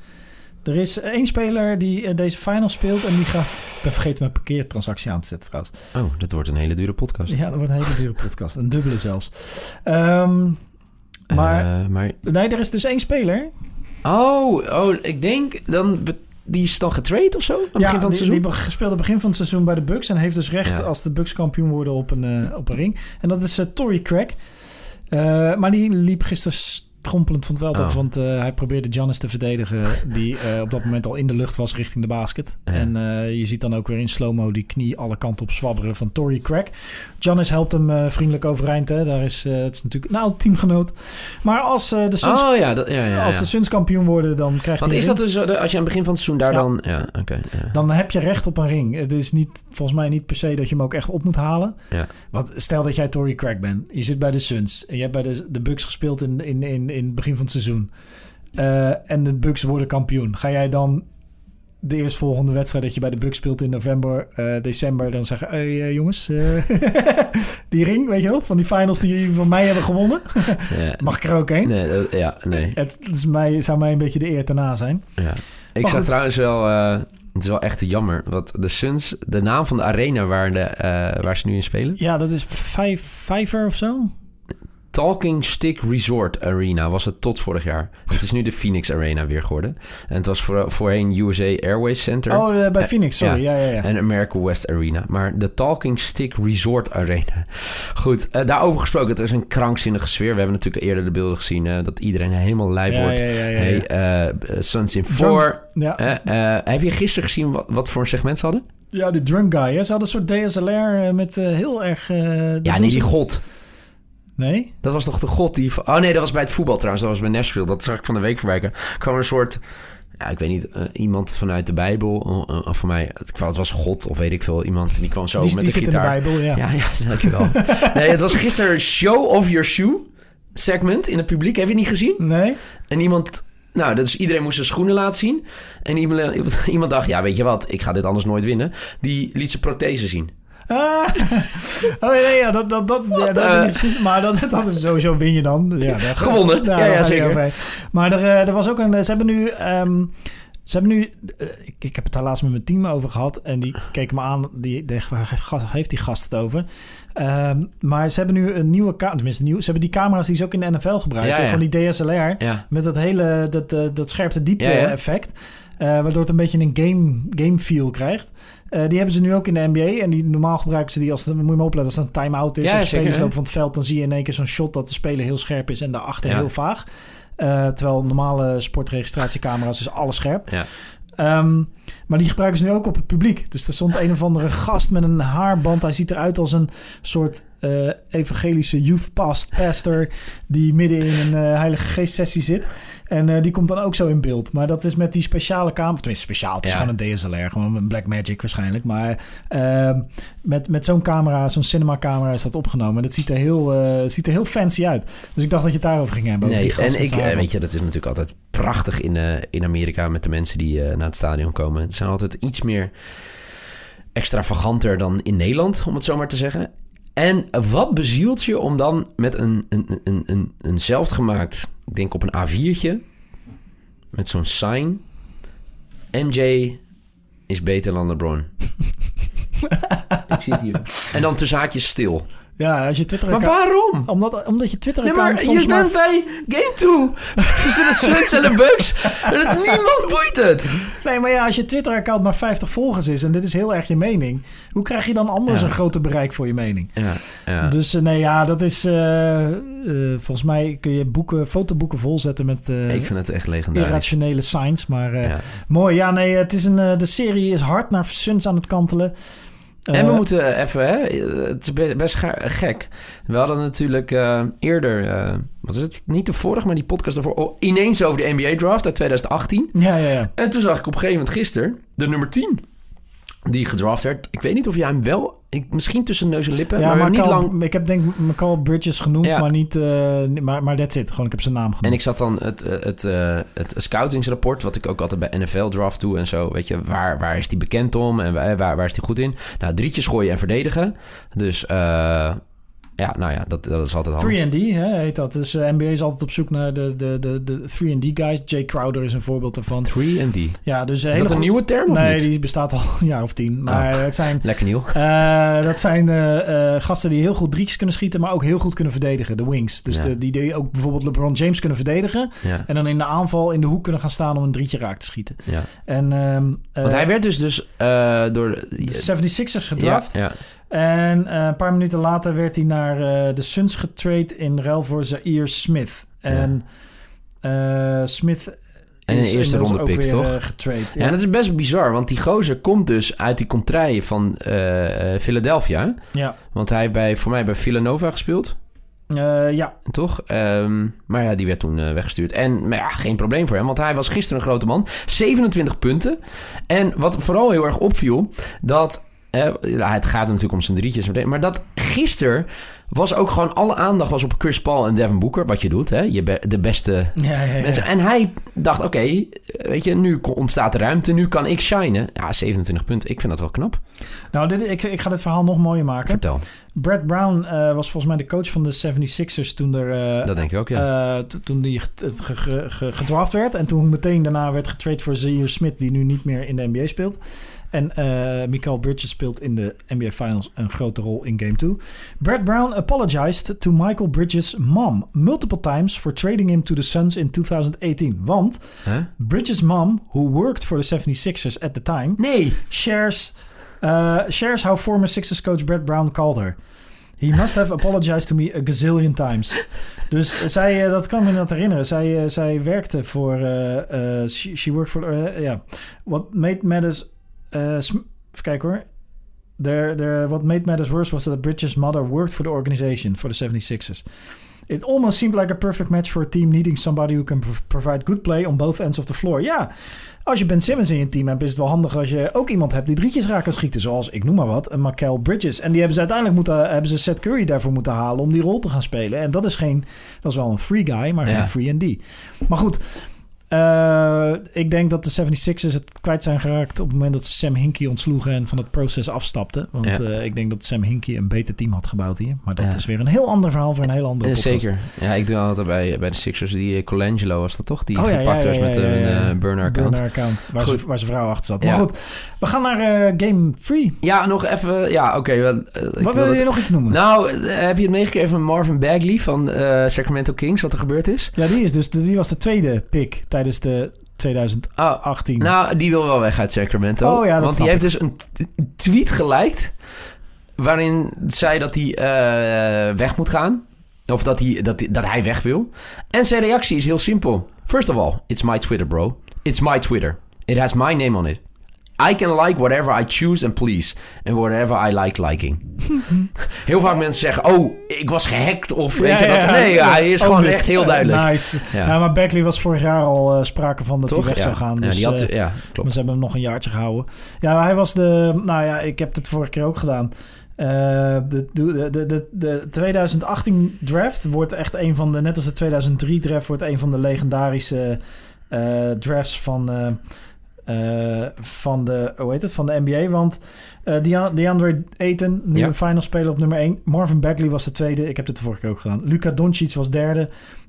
Er is één speler die deze final speelt en die gaat... Ik ben vergeten mijn parkeertransactie aan te zetten trouwens. Oh, dat wordt een hele dure podcast. Ja, dat wordt een hele dure podcast. Een dubbele zelfs. Ehm, maar, maar nee, er is dus één speler. Oh, oh, ik denk dan... Die is dan getrade of zo? Aan het begin van het die, seizoen? die speelde begin van het seizoen bij de Bucks en heeft dus recht Ja. als de Bucks kampioen worden op een, eh, op een ring. En dat is eh Tory Craig. Eh, maar die liep gisteren strompelend van het veld Oh. af, want eh, hij probeerde Giannis te verdedigen, die eh, op dat moment al in de lucht was richting de basket. Ja. En eh, je ziet dan ook weer in slow-mo die knie alle kanten op zwabberen van Tory Craig. Giannis helpt hem vriendelijk overeind. Hè. Daar is, het is natuurlijk een oud teamgenoot. Maar als, de Suns, Oh ja, dat, ja, ja, als de Suns kampioen worden, dan krijgt Want hij is dat dus, als je aan het begin van het seizoen daar dan... Ja, oké. dan heb je recht op een ring. Het is niet, volgens mij niet per se dat je hem ook echt op moet halen. Ja. Want stel dat jij Tory Craig bent. Je zit bij de Suns. En je hebt bij de, de Bucks gespeeld in, in, in, in het begin van het seizoen. Eh, en de Bucks worden kampioen. Ga jij dan de eerstvolgende wedstrijd dat je bij de Bucks speelt in november, eh, december... dan zeggen, hey, eh, jongens, die ring, weet je wel? Van die finals die jullie van mij hebben gewonnen. Ja. Mag ik er ook heen? Nee, dat- ja, nee. Het is mij, zou mij een beetje de eer te na zijn. Ja. Ik Maar zag goed. trouwens wel... het is wel echt jammer. Want de Suns, de naam van de arena waar, de, waar ze nu in spelen... Ja, dat is vijf, vijver of zo. Talking Stick Resort Arena was het tot vorig jaar. Het is nu de Phoenix Arena weer geworden. En het was voor, voorheen USA Airways Center. Oh, eh, bij Phoenix, sorry. Ja, ja, ja. En America West Arena. Maar de Talking Stick Resort Arena. Goed, eh, daarover gesproken. Het is een krankzinnige sfeer. We hebben natuurlijk eerder de beelden gezien... eh, dat iedereen helemaal lijp ja, wordt. ja, ja, ja, ja. Hey, Suns in Drunk- 4. ja. Eh, eh, heb je gisteren gezien wat, wat voor een segment ze hadden? ja, de drunk guy. Hè? Ze hadden een soort DSLR met heel erg... Ja, nee, die god. Nee? Dat was toch de god die... Oh nee, dat was bij het voetbal trouwens. Dat was bij Nashville. Dat zag ik van de week voorbij. Er kwam een soort... Ja, ik weet niet. eh, iemand vanuit de Bijbel. eh, eh, of voor mij... Het, het was god of weet ik veel. Iemand die kwam zo die met die de zit gitaar. in de Bijbel, ja. Ja, ja, dankjewel. nee, het was gisteren Show of Your Shoe segment in het publiek. Heb je het niet gezien? Nee? En iemand... Nou, dus iedereen moest zijn schoenen laten zien. En iemand, iemand dacht, ja, weet je wat? Ik ga dit anders nooit winnen. Die liet zijn prothese zien. Ah, oh nee, ja, dat, dat, dat, ja, dat eh, maar dat, dat is sowieso win je dan. Ja, Gewonnen. Ja, ja, zeker. Maar er, eh, er was ook een... Ze hebben nu... ehm, ze hebben nu... eh, ik, ik heb het daar laatst met mijn team over gehad. En die keken me aan. Die, waar heeft- die gast het over? Ehm, maar ze hebben nu een nieuwe... ka- Tenminste, nieuw, ze hebben die camera's die ze ook in de NFL gebruiken. Ja, ja. Van die DSLR. Ja. Met dat hele... Dat, dat scherpte diepte effect. waardoor het een beetje een game, game feel krijgt. Eh, die hebben ze nu ook in de NBA. En die, normaal gebruiken ze die als... Moet je maar opletten, als er een time-out is... Ja, of spelers lopen van het veld... dan zie je in één keer zo'n shot dat de speler heel scherp is... en daarachter Ja. heel vaag. Eh, terwijl normale sportregistratiecamera's is alles scherp. Ja. Ehm, maar die gebruiken ze nu ook op het publiek. Dus er stond een of andere gast met een haarband. Hij ziet eruit als een soort eh, evangelische youth past pastor... die midden in een eh, heilige geestsessie zit. En eh, die komt dan ook zo in beeld. Maar dat is met die speciale camera... Tenminste, speciaal. Het is Ja. gewoon een DSLR. Gewoon een Black Magic waarschijnlijk. Maar ehm, met, met zo'n camera, zo'n cinema camera is dat opgenomen. Dat ziet er, heel, ziet er heel fancy uit. Dus ik dacht dat je het daarover ging hebben. Nee, en ik, weet je, dat is natuurlijk altijd prachtig in, in Amerika met de mensen die naar het stadion komen. Het zijn altijd iets meer extravaganter dan in Nederland, om het zo maar te zeggen. En wat bezielt je om dan met een, een, een, een, een zelfgemaakt, ik denk op een A4'tje, met zo'n sign, MJ is beter dan LeBron. ik hier. En dan tussen haakjes stil. Ja, als je Twitter Maar waarom? Omdat, omdat je Nee, Twitter-account maar soms je maar... bent bij Game 2 tussen de Suns en de Bucks. En het, niemand boeit het. Nee, maar ja, als je Twitter-account maar 50 volgers is... en dit is heel erg je mening... hoe krijg je dan anders Ja. een groter bereik voor je mening? Ja, ja. Dus eh, nee, ja, dat is... eh, eh, volgens mij kun je boeken, fotoboeken volzetten met ik vind het echt legendarisch. irrationele signs. Maar mooi. Ja, nee, het is een, de serie is hard naar Suns aan het kantelen. En we Eh, moeten even, hè, het is be- best gek. We hadden natuurlijk eh, eerder, eh, wat is het, niet de vorige, maar die podcast daarvoor, oh, ineens over de NBA draft uit 2018. Ja, ja, ja. En toen zag ik op een gegeven moment gisteren de nummer 10 die gedraft werd. Ik weet niet of jij hem wel, ik, misschien tussen neus en lippen, ja, maar niet lang... Ik heb denk ik McCall Bridges genoemd, Ja. maar niet... eh, maar, maar that's it. Gewoon, ik heb zijn naam genoemd. En ik zat dan het, eh, het, eh, het scoutingsrapport, wat ik ook altijd bij NFL draft doe en zo. Weet je, waar, waar is die bekend om en waar, waar, waar is die goed in? Nou, drietjes gooien en verdedigen. Dus ja, nou ja, dat, dat is altijd handig. 3D hè, heet dat. Dus eh, NBA is altijd op zoek naar de, de, de, de 3D guys. Jay Crowder is een voorbeeld daarvan. 3 en D. Ja, dus Is dat een nieuwe term of Nee, niet? die bestaat al een jaar of tien. Maar het zijn, Lekker nieuw. eh, dat zijn eh, eh, gasten die heel goed drietjes kunnen schieten, maar ook heel goed kunnen verdedigen. De wings. Dus Ja. de, die, die ook bijvoorbeeld LeBron James kunnen verdedigen. Ja, En dan in de aanval in de hoek kunnen gaan staan om een drietje raak te schieten. ja. En, ehm, Want eh, hij werd dus, dus eh, door... de- 76ers gedraft. Ja. En eh, een paar minuten later werd hij naar eh, de Suns getrade in ruil voor Zaire Smith. En eh, Smith En een eerste ronde ook pick, weer, toch? getrade. Ja, en dat is best bizar, want die gozer komt dus uit die contraille van Philadelphia. ja. Want hij heeft bij, voor mij bij Villanova gespeeld. Ja. Toch? Ehm, maar ja, die werd toen weggestuurd. En maar ja, geen probleem voor hem, want hij was gisteren een grote man. 27 punten. En wat vooral heel erg opviel, dat... eh, het gaat natuurlijk om zijn drietjes, maar dat gisteren was ook gewoon alle aandacht was op Chris Paul en Devin Booker. Wat je doet, hè? Je be- de beste Ja, ja, ja. mensen. En hij dacht, oké, weet je, nu ontstaat de ruimte, nu kan ik shinen. Ja, 27 punten, ik vind dat wel knap. Nou, dit, ik, ik ga dit verhaal nog mooier maken. Vertel, Brad Brown eh, was volgens mij de coach van de 76ers toen er... eh, dat denk ik ook, ja. eh, to- toen die gedraft werd. En toen meteen daarna werd getrade voor Zaire Smith, die nu niet meer in de NBA speelt. En eh Michael Bridges speelt in de NBA Finals een grote rol in Game 2. Brad Brown apologized to Michael Bridges' mom multiple times for trading him to the Suns in 2018. Want Huh? Bridges' mom, who worked for the 76ers at the time, Nee! shares, uh, shares how former Sixers coach Brad Brown called her. He must have apologized to me a gazillion times. Dus zij, eh, dat kan me dat herinneren. Zij, eh, zij werkte voor, eh, eh, she, she worked for, eh, ja. What made matters, eh, even kijken hoor. What made matters worse was that Bridges' mother worked for the organization, for the 76ers. It almost seemed like a perfect match for a team needing somebody who can prov- provide good play on both ends of the floor. Ja, als je Ben Simmons in je team hebt, is het wel handig als je ook iemand hebt die drietjes raak kan schieten. Zoals, ik noem maar wat, een Michael Bridges. En die hebben ze uiteindelijk moeten, hebben ze Seth Curry daarvoor moeten halen om die rol te gaan spelen. En dat is geen, dat is wel een free guy, maar Ja. geen free and D. Maar goed, eh, ik denk dat de 76ers het kwijt zijn geraakt op het moment dat ze Sam Hinkie ontsloegen en van het proces afstapten. Want Ja. eh, ik denk dat Sam Hinkie een beter team had gebouwd hier. Maar dat Ja. is weer een heel ander verhaal voor een heel andere Eh, podcast. Zeker. Ja, ik doe altijd bij, bij de Sixers die Colangelo was dat toch? Die Oh, gepakt ja, was met een eh, burner-account. Burner-account, waar, Goed. ze- waar zijn vrouw achter zat. Maar goed, we gaan naar game 3. Ja, nog even... Ja, oké. Wat wil wil het- je nog iets noemen? Nou, heb je het meegekregen van Marvin Bagley van Sacramento Kings, wat er gebeurd is? Ja, die, is dus, die was de tweede pick tijdens de 2018. Oh, nou, die wil wel weg uit Sacramento. Oh ja, dat Want die heeft dus een tweet geliked... waarin zei dat hij eh, weg moet gaan. Of dat hij, dat, dat hij weg wil. En zijn reactie is heel simpel. First of all, it's my Twitter, bro. It's my Twitter. It has my name on it. I can like whatever I choose and please. And whatever I like liking. heel vaak mensen zeggen... Oh, ik was gehackt. Of weet Ja, je dat. Nee, ja. hij is gewoon it. echt heel duidelijk. nice. Ja. Maar Beckley was vorig jaar al eh, sprake van dat Toch? hij weg zou gaan. Ja, Dus, die had, eh, ja, maar klopt. ze hebben hem nog een jaartje gehouden. Ja, hij was de... Nou ja, ik heb het vorige keer ook gedaan. Eh, de, de, de, de, de 2018 draft wordt echt een van de... Net als de 2003 draft wordt een van de legendarische drafts van... eh, van de, hoe heet het, van de NBA. Want eh Dea- DeAndre Ayton, nu Ja. een final speler op nummer 1. Marvin Bagley was de tweede. Ik heb het de vorige keer ook gedaan. Luca Doncic was derde.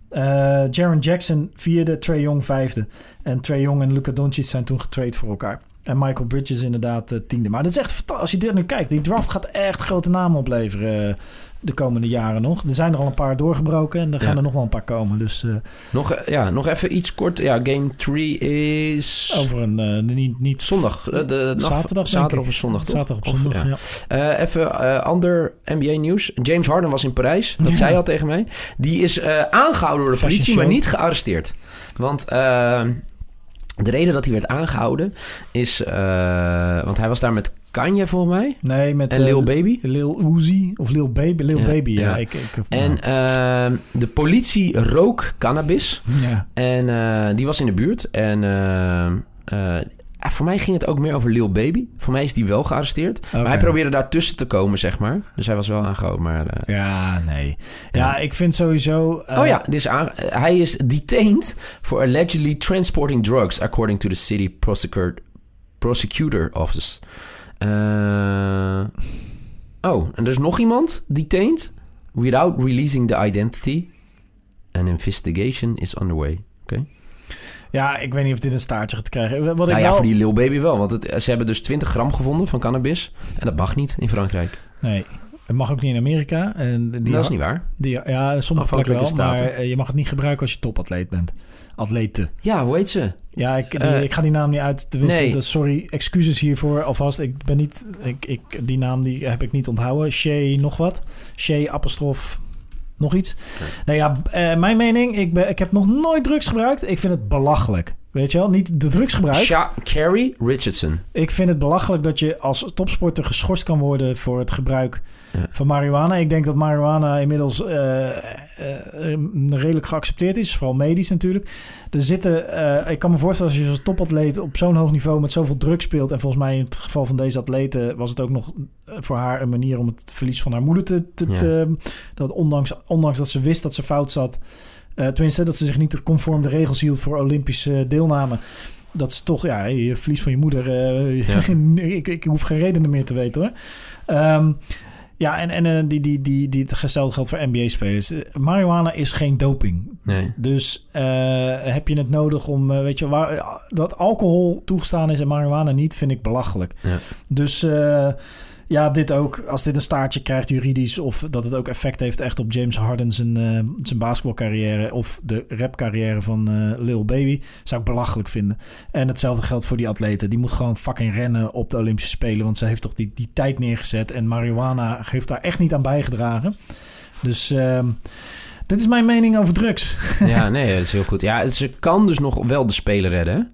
Eh Jaron Jackson vierde. Trey Young vijfde. En Trey Young en Luca Doncic zijn toen getrade voor elkaar. En Michael Bridges inderdaad tiende. Maar dat is echt fantastisch. Als je dit nu kijkt, die draft gaat echt grote namen opleveren de komende jaren nog. Er zijn er al een paar doorgebroken en er gaan Ja. er nog wel een paar komen. Dus eh, Nog, eh, ja, nog even iets kort. Ja, game 3 is... over een eh, niet, niet Zondag. de Zaterdag, zaterdag of zondag, toch? zaterdag op Of, zondag. ja. ja. Even ander NBA-nieuws. James Harden was in Parijs. Dat zei hij al tegen mij. Die is eh, aangehouden door de Fashion politie, maar niet gearresteerd. Want de reden dat hij werd aangehouden is... want hij was daar met Kanye, volgens mij. Nee, met En eh, Lil Baby. Lil Uzi of Lil Baby. Lil Ja, Baby, ja. ja. Ik, ik, En eh, de politie rook cannabis. ja. En eh, die was in de buurt. En eh, eh, voor mij ging het ook meer over Lil Baby. Voor mij is die wel gearresteerd. Maar hij probeerde daar tussen te komen, zeg maar. Dus hij was wel aangehouden. Maar, eh, Ja, nee. Ja, ik vind sowieso... eh, oh ja, aan, eh, hij is detained for allegedly transporting drugs... according to the city prosecutor, prosecutor office. Eh, oh, en er is nog iemand detained... without releasing the identity. An investigation is underway. Oké. Ja, ik weet niet of dit een staartje gaat krijgen. Wat ik Nou ja, wel... voor die Lil Baby wel. Want het, ze hebben dus 20 gram gevonden van cannabis. En dat mag niet in Frankrijk. Nee, het mag ook niet in Amerika. En die, dat is niet waar. Die, ja, sommige plekken wel, maar eh, je mag het niet gebruiken als je topatleet bent. Atlete. Ja, hoe heet ze? Ja, ik, die- Eh, ik ga die naam niet uit te wisten. nee. Sorry, excuses hiervoor alvast. Ik ben niet, ik, ik, die naam die heb ik niet onthouden. Shay nog wat. Shay apostrof nog iets. Nou ja, eh, mijn mening, ik, ben, ik heb nog nooit drugs gebruikt. Ik vind het belachelijk. Weet je wel, niet de drugsgebruik. Sha Carrie Richardson. Ik vind het belachelijk dat je als topsporter geschorst kan worden voor het gebruik Ja. van marihuana. Ik denk dat marihuana inmiddels eh, eh, redelijk geaccepteerd is, vooral medisch natuurlijk. Er zitten, ik kan me voorstellen als je als topatleet op zo'n hoog niveau met zoveel druk speelt. En volgens mij in het geval van deze atlete was het ook nog voor haar een manier om het verlies van haar moeder te. te, Ja. te- dat ondanks, ondanks dat ze wist dat ze fout zat. Eh, tenminste, dat ze zich niet conform de regels hield voor Olympische deelname dat ze toch, ja, je verlies van je moeder. eh, Ja. ik, ik hoef geen redenen meer te weten hoor. Ehm, ja, en, en eh, die, die, die, die, hetzelfde geldt voor NBA-spelers. Eh, Marijuana is geen doping. Nee. Dus eh, heb je het nodig om, eh, weet je, waar, dat alcohol toegestaan is en marijuana niet, vind ik belachelijk. Ja. Dus eh, ja, dit ook. Als dit een staartje krijgt juridisch of dat het ook effect heeft echt op James Harden zijn, eh, zijn basketbalcarrière of de rapcarrière van eh, Lil Baby, zou ik belachelijk vinden. En hetzelfde geldt voor die atleten. Die moet gewoon fucking rennen op de Olympische Spelen, want ze heeft toch die, die tijd neergezet en marijuana heeft daar echt niet aan bijgedragen. Dus ehm, dit is mijn mening over drugs. Ja, nee, dat is heel goed. Ja, ze kan dus nog wel de Spelen redden.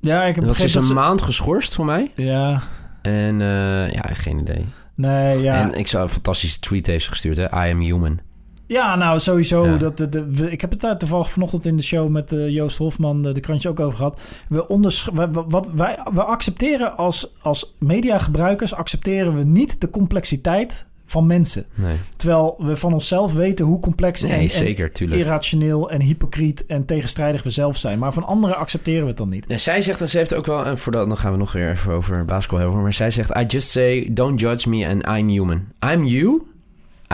Ja, ik heb ze is een dat maand geschorst voor mij. Ja, En ja, ja, geen idee. nee, ja. En ik zou een fantastische tweet heeft gestuurd, hè? I am human. Ja, nou sowieso. Ja. Dat, de, de- ik heb het daar toevallig vanochtend in de show met eh, Joost Hofman, de, de krantje ook over gehad. We, onders, we- wat, wij, we accepteren als, als mediagebruikers, accepteren we niet de complexiteit van mensen. Nee, Terwijl we van onszelf weten hoe complex en, nee en zeker, irrationeel en hypocriet en tegenstrijdig we zelf zijn. Maar van anderen accepteren we het dan niet. Ja, zij zegt, en ze heeft ook wel, en voordat, dan gaan we nog weer even over basketbal hebben, maar zij zegt, I just say, don't judge me and I'm human. I'm you,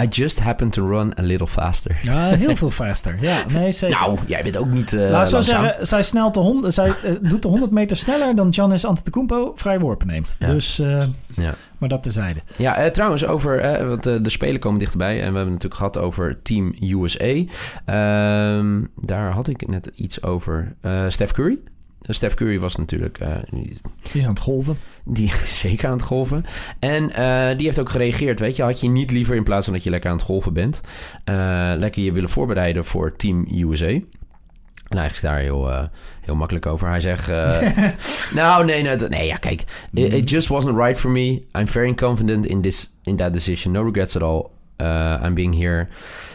I just happen to run a little faster. Ja, heel veel faster. Ja, nee, zeker. Nou, jij bent ook niet eh Laat zo zeggen, zij, snelt de hond, zij eh, doet de 100 meter sneller dan Giannis Antetokounmpo vrij worpen neemt. Ja. Dus, eh, Ja. maar dat terzijde. Ja, eh, trouwens, over, want de Spelen komen dichterbij. En we hebben het natuurlijk gehad over Team USA. Ehm, daar had ik net iets over. Steph Curry. Eh, Steph Curry was natuurlijk eh, die- Die is aan het golven. die, zeker aan het golven. En eh, die heeft ook gereageerd. Weet je, had je niet liever in plaats van dat je lekker aan het golven bent, eh, lekker je willen voorbereiden voor Team USA? En hij is daar heel, heel makkelijk over. Hij zegt: Nou, nee, nee, dat- nee, ja, kijk. It, it just wasn't right for me. I'm very confident in, this, in that decision. No regrets at all. Uh, I'm being here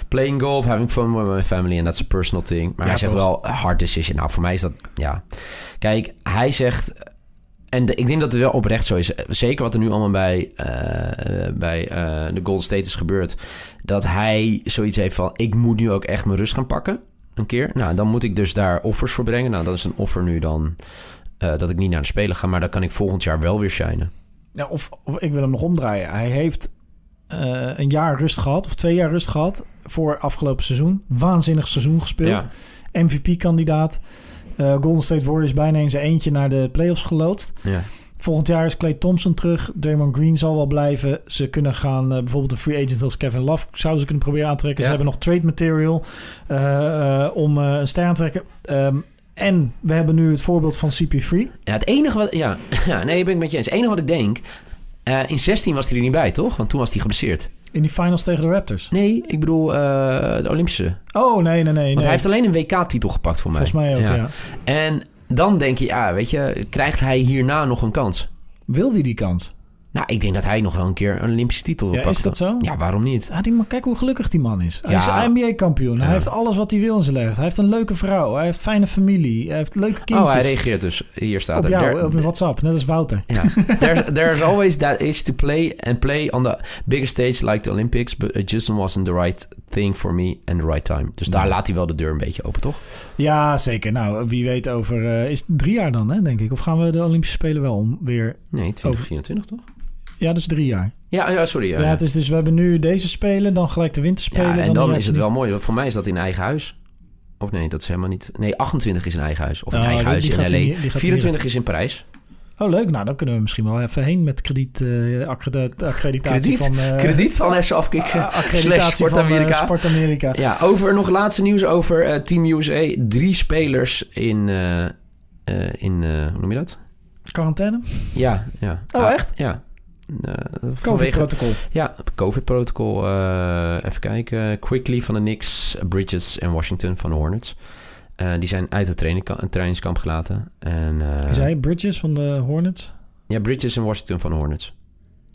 playing golf, having fun with my family, and that's a personal thing. Maar Ja, hij zegt toch? wel: hard decision. Nou, voor mij is dat, ja. Kijk, hij zegt. En de- ik denk dat het wel oprecht zo is. Zeker wat er nu allemaal bij, eh, bij eh, de Golden State is gebeurd. Dat hij zoiets heeft van... ik moet nu ook echt mijn rust gaan pakken. Een keer. Nou, dan moet ik dus daar offers voor brengen. Nou, dat is een offer nu dan... dat ik niet naar de Spelen ga. Maar dan kan ik volgend jaar wel weer shinen. Ja, of, of ik wil hem nog omdraaien. Hij heeft eh, een jaar rust gehad, of twee jaar rust gehad voor afgelopen seizoen. Waanzinnig seizoen gespeeld. Ja. MVP-kandidaat. Eh, Golden State Warriors bijna in zijn eentje naar de playoffs geloodst. Ja. Volgend jaar is Clay Thompson terug. Draymond Green zal wel blijven. Ze kunnen gaan, eh, bijvoorbeeld een free agent als Kevin Love... zouden ze kunnen proberen aantrekken. Ja. Ze hebben nog trade material om een ster aan te trekken. Ehm, en we hebben nu het voorbeeld van CP3. ja, het enige wat... Ja, ja nee, ben ik met je eens. Het enige wat ik denk... eh, in 16 was hij er niet bij, toch? Want toen was hij geblesseerd. In die finals tegen de Raptors. Nee, ik bedoel eh, de Olympische. Oh, nee, nee, nee. Want nee. hij heeft alleen een WK-titel gepakt voor mij. Volgens mij ook, ja. En dan denk je, ja, weet je, krijgt hij hierna nog een kans? Wil hij die kans? Nou, ik denk dat hij nog wel een keer een Olympische titel Ja, pakt. is dat zo? Ja, waarom niet? Ah, die man, kijk hoe gelukkig die man is. Hij Ja. is NBA-kampioen. Ja. Hij heeft alles wat hij wil in zijn leven. Hij heeft een leuke vrouw. Hij heeft fijne familie. Hij heeft leuke kindjes. Oh, hij reageert dus. Hier staat op er. jou, There- op WhatsApp. Net als Wouter. Ja. there's, there's always that itch to play and play on the bigger stage like the Olympics, but it just wasn't the right thing for me and the right time. Dus daar Ja. laat hij wel de deur een beetje open, toch? Ja, zeker. Nou, wie weet over... eh, is het drie jaar dan, hè, denk ik? Of gaan we de Olympische Spelen wel om weer... Nee, 2024 toch? Ja, dus drie jaar. Ja, ja sorry. Ja, Ja, het is dus... We hebben nu deze Spelen, dan gelijk de winterspelen. ja, en dan jaar is het niet. wel mooi. want Voor mij is dat in eigen huis. Of nee, dat is helemaal niet. Nee, 28 is in eigen huis. Of in Oh, eigen huis die in LA. hij niet- die gaat hij 24 is in Parijs. Oh, leuk. Nou, dan kunnen we misschien wel even heen met krediet, accredit- accreditatie Krediet? van... eh, Krediet van SF afkicken. slash Sport van eh, Amerika. Sport Amerika. Ja, over nog laatste nieuws over Team USA. Drie spelers in... in hoe noem je dat? Quarantaine? Ja, ja. Oh, Ah, echt? Ja. Eh, vanwege, COVID-protocol. ja, COVID-protocol. eh, even kijken. Quickly van de Knicks, Bridges en Washington van de Hornets. Eh, die zijn uit het trainingskamp, gelaten. En, Is hij Bridges van de Hornets? Ja, Bridges en Washington van de Hornets.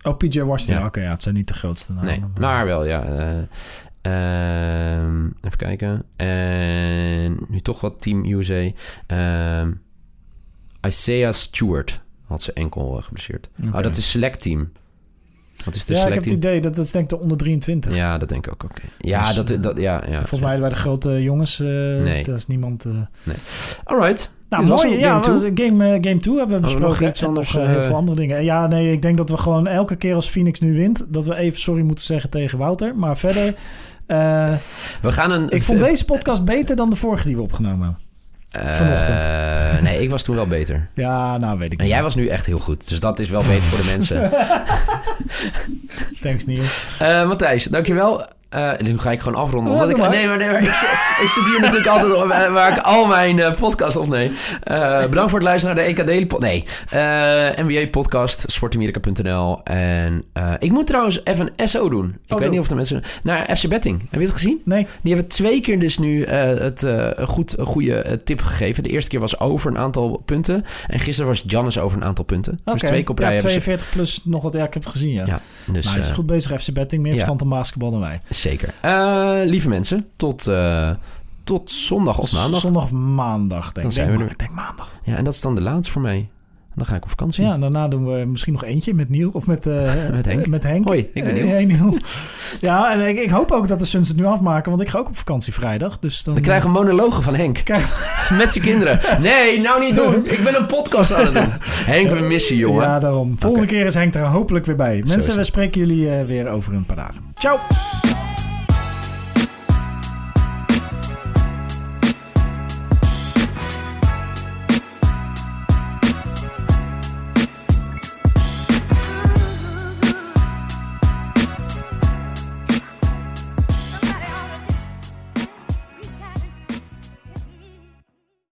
Oh, PJ Washington. Ja. Oké, ja, het zijn niet de grootste namen. Nee, maar wel, ja. eh, ehm, even kijken. En nu toch wat Team USA. Ehm Isaiah Stewart had zijn enkel eh, geblesseerd. Oké. Oh, dat is select team. Wat is de ja, ik heb het idee dat dat is denk ik de onder 23. Ja, dat denk ik ook. Oké. Ja, Dus, dat, eh, dat, ja, ja. Volgens mij bij de grote jongens, eh Nee. daar is niemand... eh, Alright. Nou, Dit mooi. Ja, game two. was- game, game 2 hebben we nog besproken. iets anders, nog, heel veel andere dingen. Ja, nee, ik denk dat we gewoon elke keer als Phoenix nu wint... dat we even sorry moeten zeggen tegen Wouter. Maar verder... We gaan een... ik vond deze podcast beter dan de vorige die we opgenomen hebben. Eh, vanochtend. nee, ik was toen wel beter. Ja, nou weet ik En niet. jij was nu echt heel goed. Dus dat is wel beter voor de mensen. Thanks, Niels. Eh Matthijs, dankjewel. Eh nu ga ik gewoon afronden. Ja, Omdat ik, maar. nee, maar, nee, maar ik, zit- ik zit hier natuurlijk altijd op, waar ik al mijn eh, podcast opneem. Eh bedankt voor het luisteren naar de EK Daily Pod. Nee, eh, NBA podcast, sportamerika.nl. En ik moet trouwens even een SO doen. Ik weet doe. niet of de mensen... Naar FC Betting. Heb je het gezien? Nee, Die hebben twee keer dus nu het een goed, goede tip gegeven. De eerste keer was over een aantal punten. En gisteren was Giannis over een aantal punten. Dus twee keer op rij ja, hebben ze... 42 plus nog wat. Ja, ik heb het gezien, ja. Ja, dus, nou, hij is goed bezig, FC Betting. Meer verstand van basketbal dan wij. Zeker. Eh, lieve mensen, tot, eh, tot zondag of maandag. Zondag of maandag, denk Dan ik. zijn Denk we er. denk maandag. Ja, en dat is dan de laatste voor mij. Dan ga ik op vakantie. Ja, en daarna doen we misschien nog eentje met Niel. Of met, eh, Met Henk. Met Henk. Hoi, ik ben Niel. hey, Niel. ja, en ik, ik hoop ook dat de Suns het nu afmaken. Want ik ga ook op vakantie vrijdag. Dus dan, We krijgen monologen van Henk. Met zijn kinderen. Nee, nou niet doen. Ik ben een podcast aan het doen. Henk, we missen je, jongen. Ja, daarom. Volgende keer is Henk er hopelijk weer bij. Mensen, we spreken jullie weer over een paar dagen. Ciao!